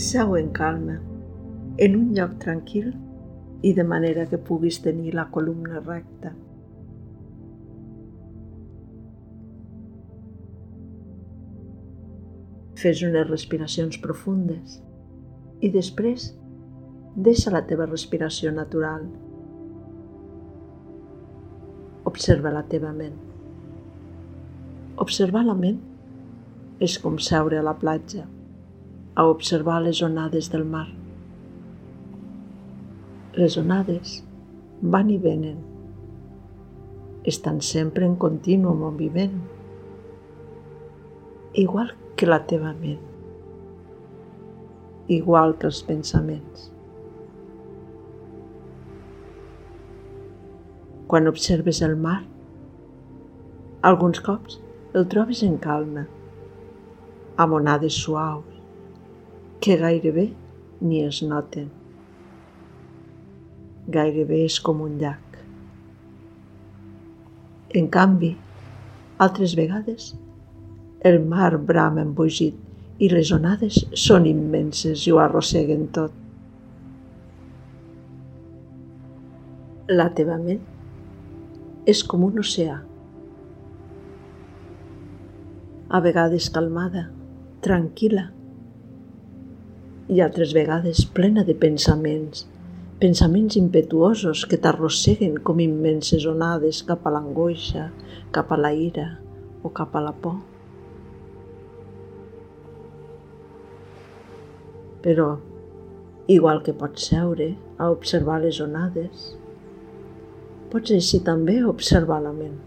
Seu en calma, en un lloc tranquil i de manera que puguis tenir la columna recta. Fes unes respiracions profundes i després deixa la teva respiració natural. Observa la teva ment. Observar la ment és com seure a la platja a observar les onades del mar. Les onades van i venen. Estan sempre en continu moviment, igual que la teva ment, igual que els pensaments. Quan observes el mar, alguns cops el trobes en calma, amb onades suaus, que gairebé ni es noten. Gairebé és com un llac. En canvi, altres vegades, el mar brama embogit i les onades són immenses i ho arrosseguen tot. La teva ment és com un oceà. A vegades calmada, tranquil·la, i altres vegades plena de pensaments, pensaments impetuosos que t'arrosseguen com immenses onades cap a l'angoixa, cap a la ira o cap a la por. Però, igual que pots seure a observar les onades, pots així també observar la ment.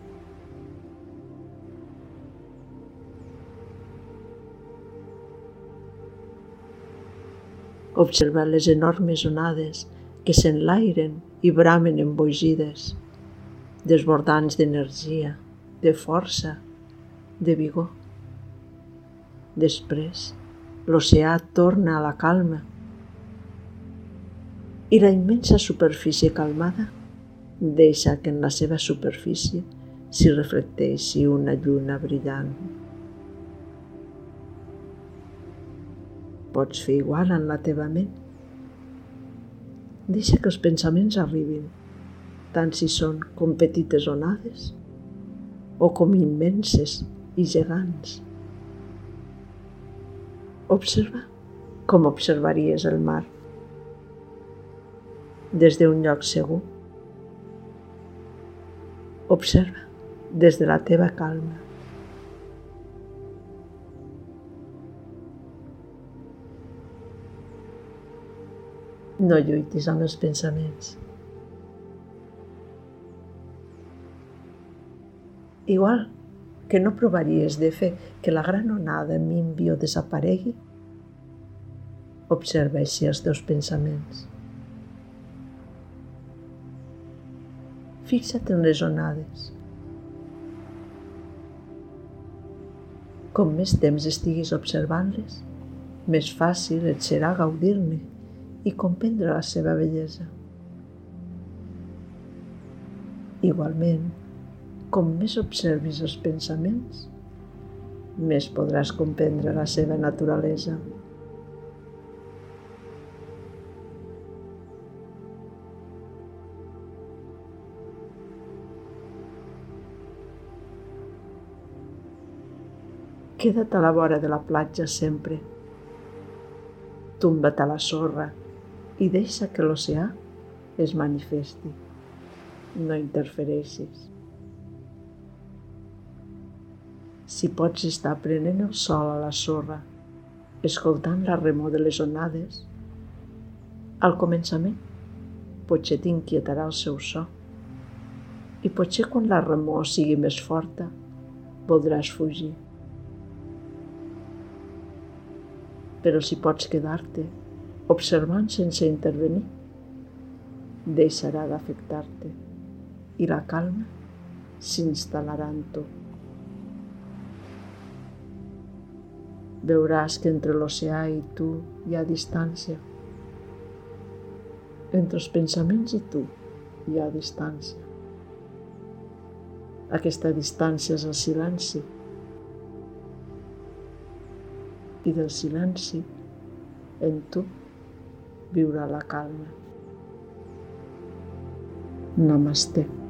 Observa les enormes onades que s'enlairen i bramen embogides, desbordants d'energia, de força, de vigor. Després, l'oceà torna a la calma i la immensa superfície calmada deixa que en la seva superfície s'hi reflecteixi una lluna brillant. Pots fer igual en la teva ment. Deixa que els pensaments arribin, tant si són com petites onades o com immenses i gegants. Observa com observaries el mar des d'un lloc segur. Observa des de la teva calma. No lluitis amb els pensaments. Igual que no provaries de fer que la gran onada minvi o desaparegui, observa així els teus pensaments. Fixa't en les onades. Com més temps estiguis observant-les, més fàcil et serà gaudir-ne i comprendre la seva bellesa. Igualment, com més observis els pensaments, més podràs comprendre la seva naturalesa. Queda't a la vora de la platja sempre. Tumba't a la sorra i deixa que l'oceà es manifesti. No interfereixis. Si pots estar prenent el sol a la sorra, escoltant la remor de les onades, al començament potser t'inquietarà el seu so i potser quan la remor sigui més forta voldràs fugir. Però si pots quedar-te observant sense intervenir, deixarà d'afectar-te i la calma s'instal·larà en tu. Veuràs que entre l'oceà i tu hi ha distància. Entre els pensaments i tu hi ha distància. Aquesta distància és el silenci. I del silenci en tu viurà la calma. Namaste.